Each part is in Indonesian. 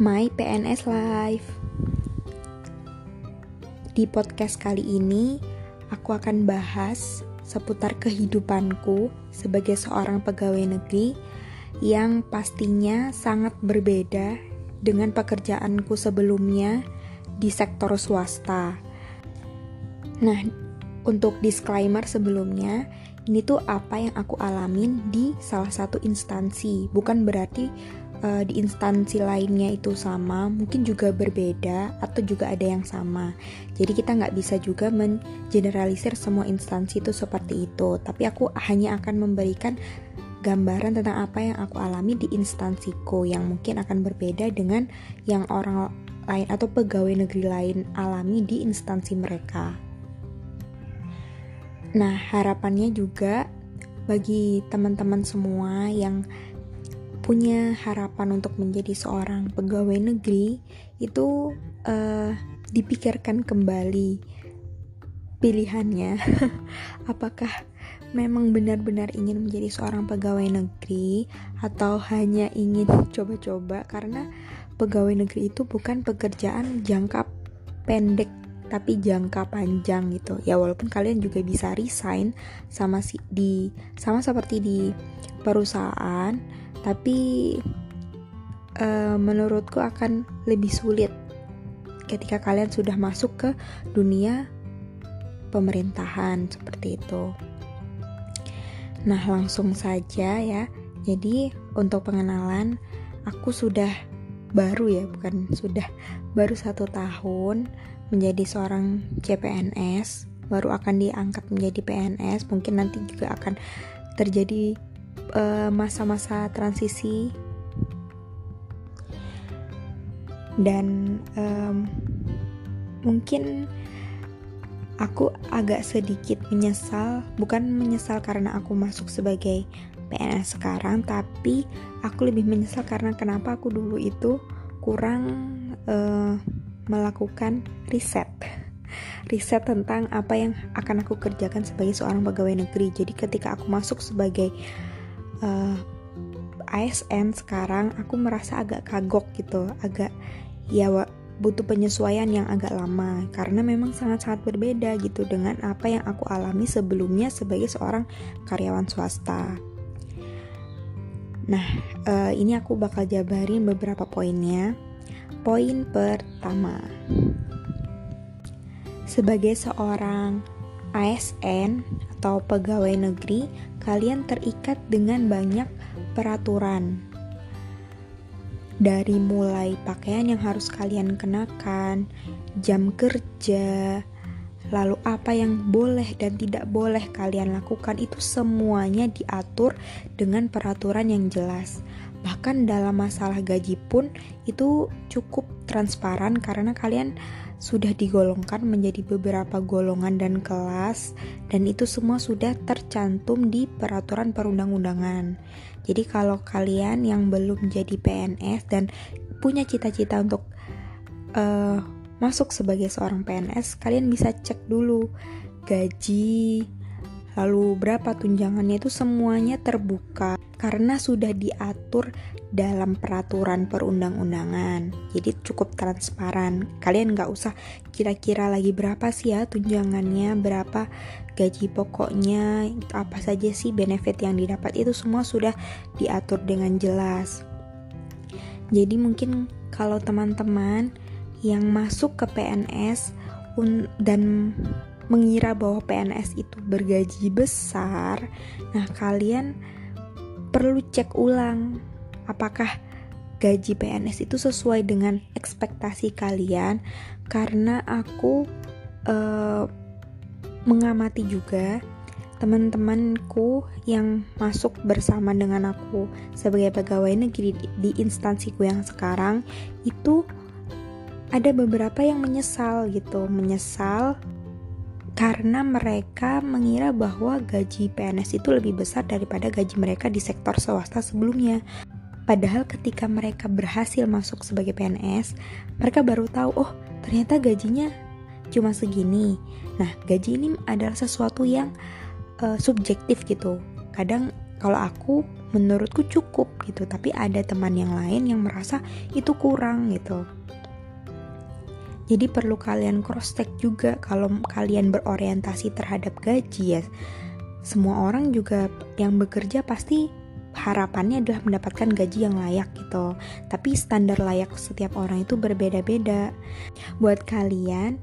My PNS Life. Di podcast kali ini, aku akan bahas seputar kehidupanku sebagai seorang pegawai negeri yang pastinya sangat berbeda dengan pekerjaanku sebelumnya di sektor swasta. Nah, untuk disclaimer sebelumnya, ini tuh apa yang aku alamin di salah satu instansi, bukan berarti uh, di instansi lainnya itu sama, mungkin juga berbeda atau juga ada yang sama. Jadi kita nggak bisa juga mengeneralisir semua instansi itu seperti itu. Tapi aku hanya akan memberikan gambaran tentang apa yang aku alami di instansiku yang mungkin akan berbeda dengan yang orang lain atau pegawai negeri lain alami di instansi mereka. Nah, harapannya juga bagi teman-teman semua yang punya harapan untuk menjadi seorang pegawai negeri itu uh, dipikirkan kembali pilihannya. Apakah memang benar-benar ingin menjadi seorang pegawai negeri atau hanya ingin coba-coba? Karena pegawai negeri itu bukan pekerjaan jangka pendek tapi jangka panjang gitu. Ya walaupun kalian juga bisa resign sama si di sama seperti di perusahaan tapi uh, menurutku akan lebih sulit ketika kalian sudah masuk ke dunia pemerintahan seperti itu. Nah, langsung saja ya. Jadi, untuk pengenalan, aku sudah baru ya, bukan sudah baru satu tahun menjadi seorang CPNS, baru akan diangkat menjadi PNS. Mungkin nanti juga akan terjadi masa-masa uh, transisi. Dan um, mungkin aku agak sedikit menyesal bukan menyesal karena aku masuk sebagai PNS sekarang tapi aku lebih menyesal karena kenapa aku dulu itu kurang uh, melakukan riset. Riset tentang apa yang akan aku kerjakan sebagai seorang pegawai negeri. Jadi ketika aku masuk sebagai uh, eh, ASN sekarang aku merasa agak kagok gitu, agak ya butuh penyesuaian yang agak lama karena memang sangat-sangat berbeda gitu dengan apa yang aku alami sebelumnya sebagai seorang karyawan swasta. Nah, uh, ini aku bakal jabarin beberapa poinnya. Poin pertama, sebagai seorang ASN atau pegawai negeri, kalian terikat dengan banyak peraturan. Dari mulai pakaian yang harus kalian kenakan, jam kerja, lalu apa yang boleh dan tidak boleh kalian lakukan itu semuanya diatur dengan peraturan yang jelas. Bahkan dalam masalah gaji pun itu cukup transparan karena kalian sudah digolongkan menjadi beberapa golongan dan kelas dan itu semua sudah tercantum di peraturan perundang-undangan. Jadi kalau kalian yang belum jadi PNS dan punya cita-cita untuk uh, masuk sebagai seorang PNS, kalian bisa cek dulu gaji, lalu berapa tunjangannya itu semuanya terbuka karena sudah diatur dalam peraturan perundang-undangan. Jadi cukup transparan. Kalian nggak usah kira-kira lagi berapa sih ya tunjangannya, berapa gaji pokoknya, apa saja sih benefit yang didapat itu semua sudah diatur dengan jelas. Jadi mungkin kalau teman-teman yang masuk ke PNS dan mengira bahwa PNS itu bergaji besar, nah kalian perlu cek ulang apakah gaji PNS itu sesuai dengan ekspektasi kalian. Karena aku uh, mengamati juga teman-temanku yang masuk bersama dengan aku sebagai pegawai negeri di, di instansiku yang sekarang itu ada beberapa yang menyesal gitu menyesal karena mereka mengira bahwa gaji PNS itu lebih besar daripada gaji mereka di sektor swasta sebelumnya Padahal ketika mereka berhasil masuk sebagai PNS, mereka baru tahu, oh ternyata gajinya cuma segini. Nah, gaji ini adalah sesuatu yang uh, subjektif gitu. Kadang kalau aku menurutku cukup gitu tapi ada teman yang lain yang merasa itu kurang gitu jadi perlu kalian cross check juga kalau kalian berorientasi terhadap gaji ya semua orang juga yang bekerja pasti harapannya adalah mendapatkan gaji yang layak gitu. Tapi standar layak setiap orang itu berbeda-beda. Buat kalian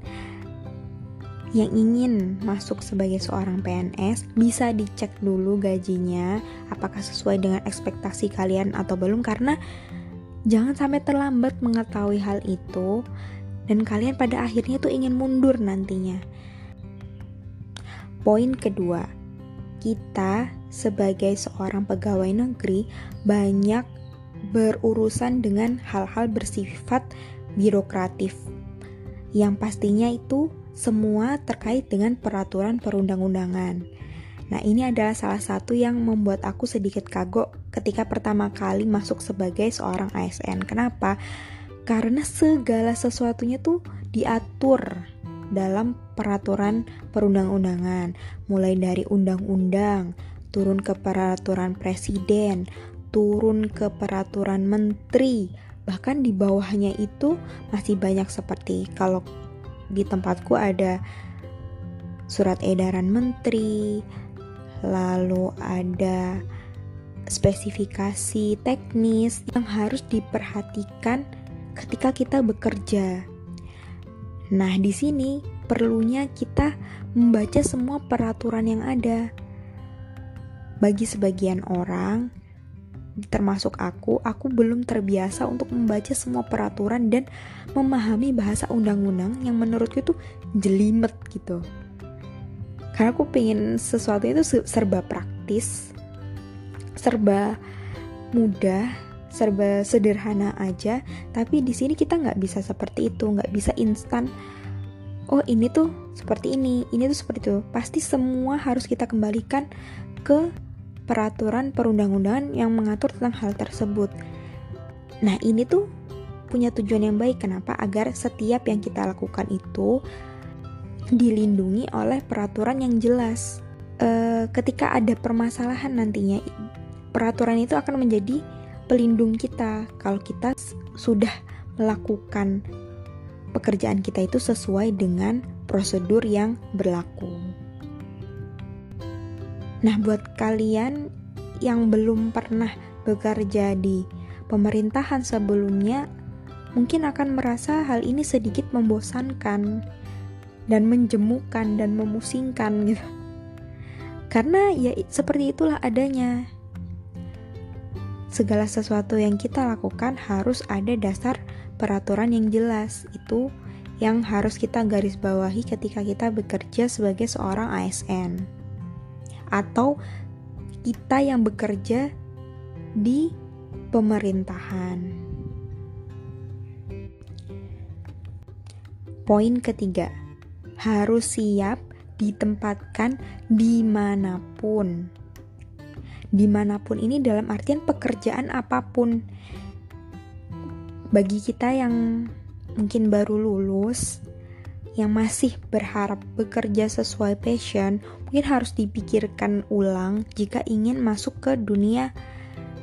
yang ingin masuk sebagai seorang PNS bisa dicek dulu gajinya apakah sesuai dengan ekspektasi kalian atau belum karena jangan sampai terlambat mengetahui hal itu dan kalian pada akhirnya tuh ingin mundur nantinya. Poin kedua, kita sebagai seorang pegawai negeri banyak berurusan dengan hal-hal bersifat birokratif yang pastinya itu semua terkait dengan peraturan perundang-undangan. Nah, ini adalah salah satu yang membuat aku sedikit kagok ketika pertama kali masuk sebagai seorang ASN. Kenapa? Karena segala sesuatunya tuh diatur dalam peraturan perundang-undangan, mulai dari undang-undang, turun ke peraturan presiden, turun ke peraturan menteri, bahkan di bawahnya itu masih banyak seperti kalau di tempatku ada surat edaran menteri, lalu ada spesifikasi teknis yang harus diperhatikan ketika kita bekerja. Nah, di sini perlunya kita membaca semua peraturan yang ada. Bagi sebagian orang, termasuk aku, aku belum terbiasa untuk membaca semua peraturan dan memahami bahasa undang-undang yang menurutku itu jelimet gitu. Karena aku pengen sesuatu itu serba praktis, serba mudah, serba sederhana aja. Tapi di sini kita nggak bisa seperti itu, nggak bisa instan. Oh ini tuh seperti ini, ini tuh seperti itu. Pasti semua harus kita kembalikan ke peraturan perundang-undangan yang mengatur tentang hal tersebut. Nah, ini tuh punya tujuan yang baik. Kenapa? Agar setiap yang kita lakukan itu dilindungi oleh peraturan yang jelas. E, ketika ada permasalahan nantinya, peraturan itu akan menjadi pelindung kita kalau kita sudah melakukan pekerjaan kita itu sesuai dengan prosedur yang berlaku. Nah, buat kalian yang belum pernah bekerja di pemerintahan sebelumnya, mungkin akan merasa hal ini sedikit membosankan dan menjemukan dan memusingkan gitu. Karena ya seperti itulah adanya. Segala sesuatu yang kita lakukan harus ada dasar peraturan yang jelas. Itu yang harus kita garis bawahi ketika kita bekerja sebagai seorang ASN atau kita yang bekerja di pemerintahan. Poin ketiga, harus siap ditempatkan di mana pun. Di mana pun ini dalam artian pekerjaan apa pun. Bagi kita yang mungkin baru lulus, yang masih berharap bekerja sesuai passion mungkin harus dipikirkan ulang jika ingin masuk ke dunia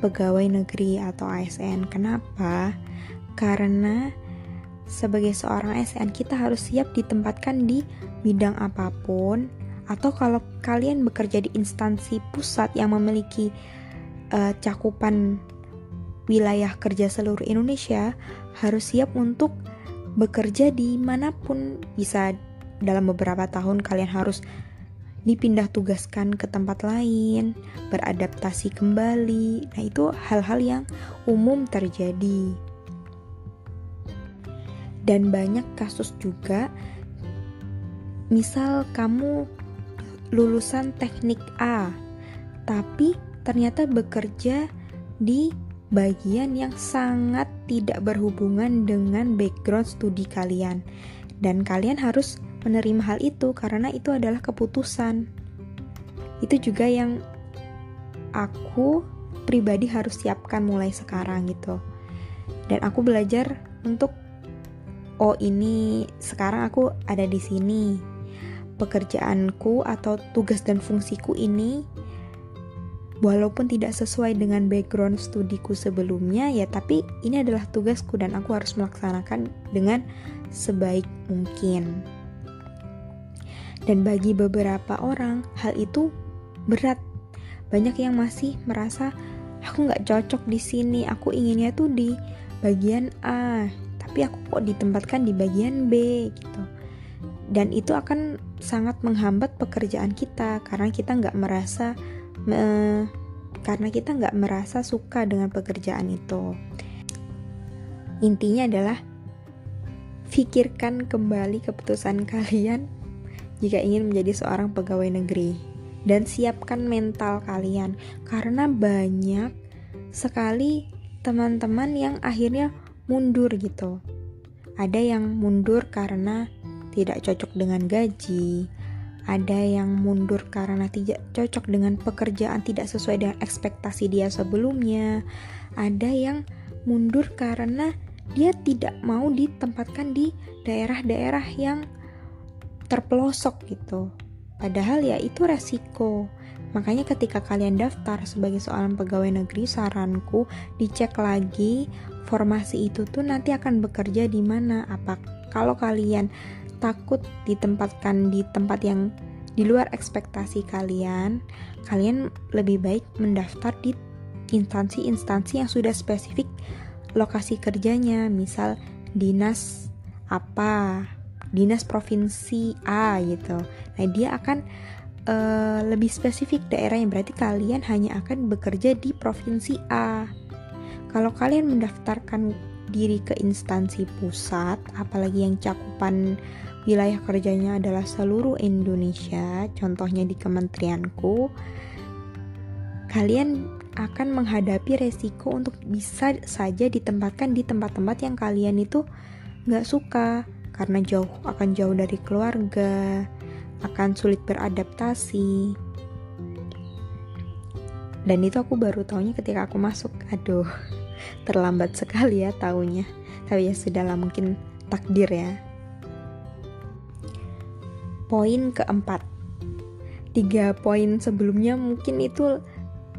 pegawai negeri atau ASN. Kenapa? Karena sebagai seorang ASN kita harus siap ditempatkan di bidang apa pun atau kalau kalian bekerja di instansi pusat yang memiliki uh, cakupan wilayah kerja seluruh Indonesia harus siap untuk bekerja di mana pun bisa dalam beberapa tahun kalian harus dipindah tugaskan ke tempat lain, beradaptasi kembali. Nah, itu hal-hal yang umum terjadi. Dan banyak kasus juga misal kamu lulusan teknik A, tapi ternyata bekerja di bagian yang sangat tidak berhubungan dengan background studi kalian, dan kalian harus menerima hal itu karena itu adalah keputusan. Itu juga yang aku pribadi harus siapkan mulai sekarang gitu. Dan aku belajar untuk oh ini sekarang aku ada di sini. Pekerjaanku atau tugas dan fungsiku ini walaupun tidak sesuai dengan background studiku sebelumnya ya tapi ini adalah tugasku dan aku harus melaksanakan dengan sebaik mungkin. Dan bagi beberapa orang hal itu berat. Banyak yang masih merasa aku nggak cocok di sini aku inginnya tuh di bagian A tapi aku kok ditempatkan di bagian B gitu dan itu akan sangat menghambat pekerjaan kita karena kita nggak merasa me, karena kita nggak merasa suka dengan pekerjaan itu. Intinya adalah pikirkan kembali keputusan kalian jika ingin menjadi seorang pegawai negeri. Dan siapkan mental kalian karena banyak sekali teman-teman yang akhirnya mundur gitu. Ada yang mundur karena tidak cocok dengan gaji, ada yang mundur karena tidak cocok dengan pekerjaan tidak sesuai dengan ekspektasi dia sebelumnya, ada yang mundur karena dia tidak mau ditempatkan di daerah-daerah yang terpelosok gitu. Padahal ya itu resiko. Makanya ketika kalian daftar sebagai seorang pegawai negeri, saranku dicek lagi formasi itu tuh nanti akan bekerja di mana. Apa kalau kalian takut ditempatkan di tempat yang di luar ekspektasi kalian, kalian lebih baik mendaftar di instansi-instansi yang sudah spesifik lokasi kerjanya, misal dinas apa, dinas provinsi A gitu. Nah, dia akan uh, lebih spesifik daerah yang berarti kalian hanya akan bekerja di provinsi A. Kalau kalian mendaftarkan diri ke instansi pusat, apalagi yang cakupan wilayah kerjanya adalah seluruh Indonesia, contohnya di kementerianku, kalian akan menghadapi resiko untuk bisa saja ditempatkan di tempat-tempat yang kalian itu nggak suka karena jauh akan jauh dari keluarga, akan sulit beradaptasi. Dan itu aku baru tahunya ketika aku masuk. Aduh, terlambat sekali ya tahunya. Tapi ya sudahlah mungkin takdir ya. Poin keempat, tiga poin sebelumnya mungkin itu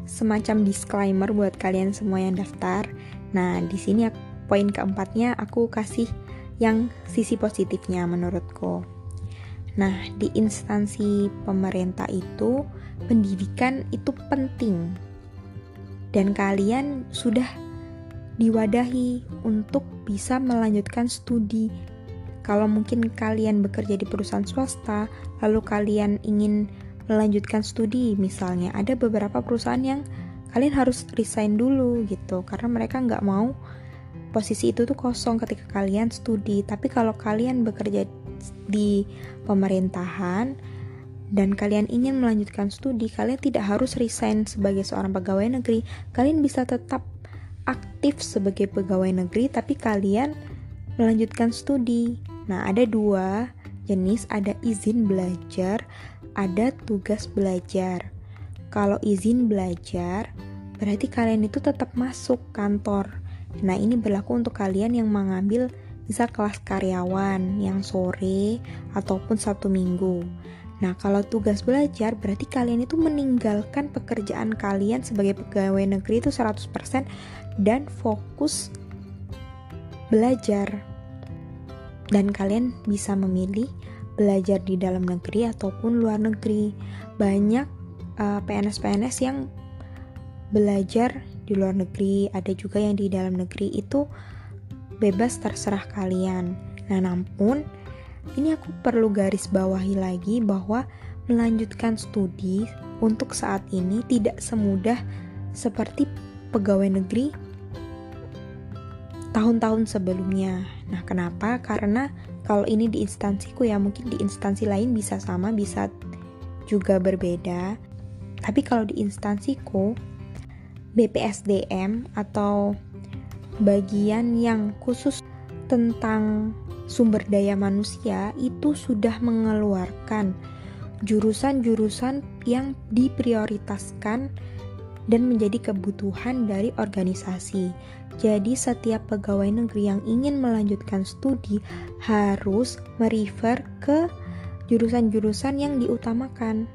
semacam disclaimer buat kalian semua yang daftar. Nah, di sini poin keempatnya aku kasih yang sisi positifnya menurutku. Nah, di instansi pemerintah itu pendidikan itu penting. Dan kalian sudah diwadahi untuk bisa melanjutkan studi kalau mungkin kalian bekerja di perusahaan swasta, lalu kalian ingin melanjutkan studi, misalnya ada beberapa perusahaan yang kalian harus resign dulu gitu, karena mereka nggak mau posisi itu tuh kosong ketika kalian studi. Tapi kalau kalian bekerja di pemerintahan dan kalian ingin melanjutkan studi, kalian tidak harus resign sebagai seorang pegawai negeri. Kalian bisa tetap aktif sebagai pegawai negeri, tapi kalian melanjutkan studi. Nah, ada dua jenis, ada izin belajar, ada tugas belajar. Kalau izin belajar, berarti kalian itu tetap masuk kantor. Nah, ini berlaku untuk kalian yang mengambil bisa kelas karyawan yang sore ataupun satu minggu. Nah, kalau tugas belajar berarti kalian itu meninggalkan pekerjaan kalian sebagai pegawai negeri itu 100% dan fokus belajar dan kalian bisa memilih belajar di dalam negeri ataupun luar negeri. Banyak uh, PNS-PNS yang belajar di luar negeri, ada juga yang di dalam negeri itu bebas terserah kalian. Nah, namun ini aku perlu garis bawahi lagi bahwa melanjutkan studi untuk saat ini tidak semudah seperti pegawai negeri tahun-tahun sebelumnya. Nah, kenapa? Karena kalau ini di instansiku ya mungkin di instansi lain bisa sama, bisa juga berbeda. Tapi kalau di instansiku BPSDM atau bagian yang khusus tentang sumber daya manusia itu sudah mengeluarkan jurusan-jurusan yang diprioritaskan dan menjadi kebutuhan dari organisasi. Jadi setiap pegawai negeri yang ingin melanjutkan studi harus merefer ke jurusan-jurusan yang diutamakan.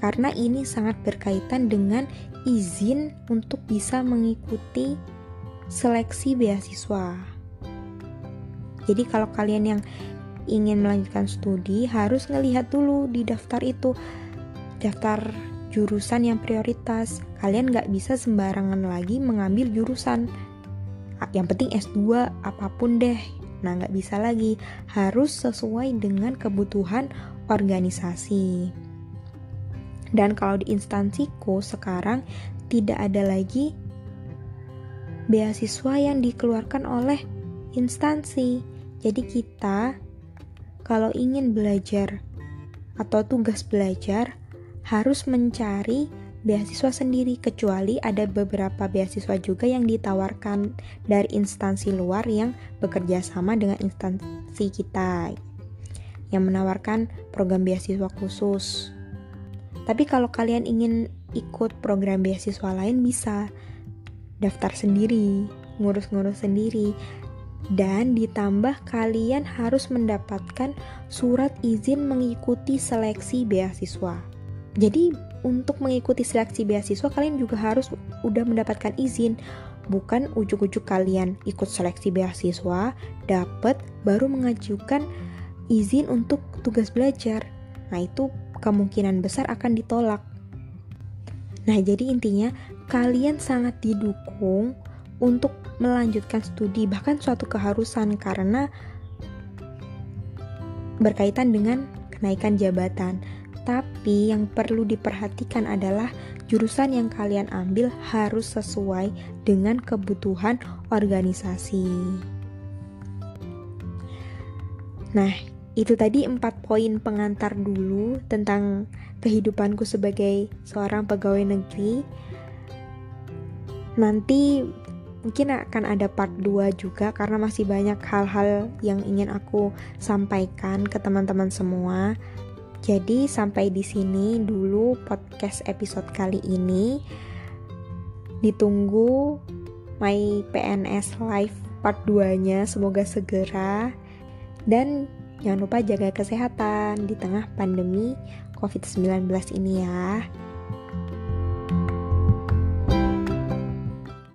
karena ini sangat berkaitan dengan izin untuk bisa mengikuti seleksi beasiswa. Jadi kalau kalian yang ingin melanjutkan studi harus ngelihat dulu di daftar itu daftar jurusan yang prioritas. Kalian nggak bisa sembarangan lagi mengambil jurusan. Yang penting S2 apa pun deh. Nah nggak bisa lagi, harus sesuai dengan kebutuhan organisasi. Dan kalau di instansiku sekarang tidak ada lagi beasiswa yang dikeluarkan oleh instansi. Jadi kita kalau ingin belajar atau tugas belajar harus mencari beasiswa sendiri kecuali ada beberapa beasiswa juga yang ditawarkan dari instansi luar yang bekerja sama dengan instansi kita yang menawarkan program beasiswa khusus. Tapi kalau kalian ingin ikut program beasiswa lain bisa daftar sendiri, ngurus-ngurus sendiri. Dan ditambah kalian harus mendapatkan surat izin mengikuti seleksi beasiswa. Jadi untuk mengikuti seleksi beasiswa kalian juga harus udah mendapatkan izin bukan ujuk-ujuk kalian ikut seleksi beasiswa, dapat baru mengajukan izin untuk tugas belajar. Nah, itu kemungkinan besar akan ditolak. Nah, jadi intinya kalian sangat didukung untuk melanjutkan studi, bahkan suatu keharusan karena berkaitan dengan kenaikan jabatan. Tapi yang perlu diperhatikan adalah jurusan yang kalian ambil harus sesuai dengan kebutuhan organisasi. Nah, itu tadi empat poin pengantar dulu tentang kehidupanku sebagai seorang pegawai negeri. Nanti mungkin akan ada part 2 juga karena masih banyak hal-hal yang ingin aku sampaikan ke teman-teman semua. Jadi sampai di sini dulu podcast episode kali ini. Ditunggu my PNS live part 2-nya semoga segera dan jangan lupa jaga kesehatan di tengah pandemi COVID-19 ini ya.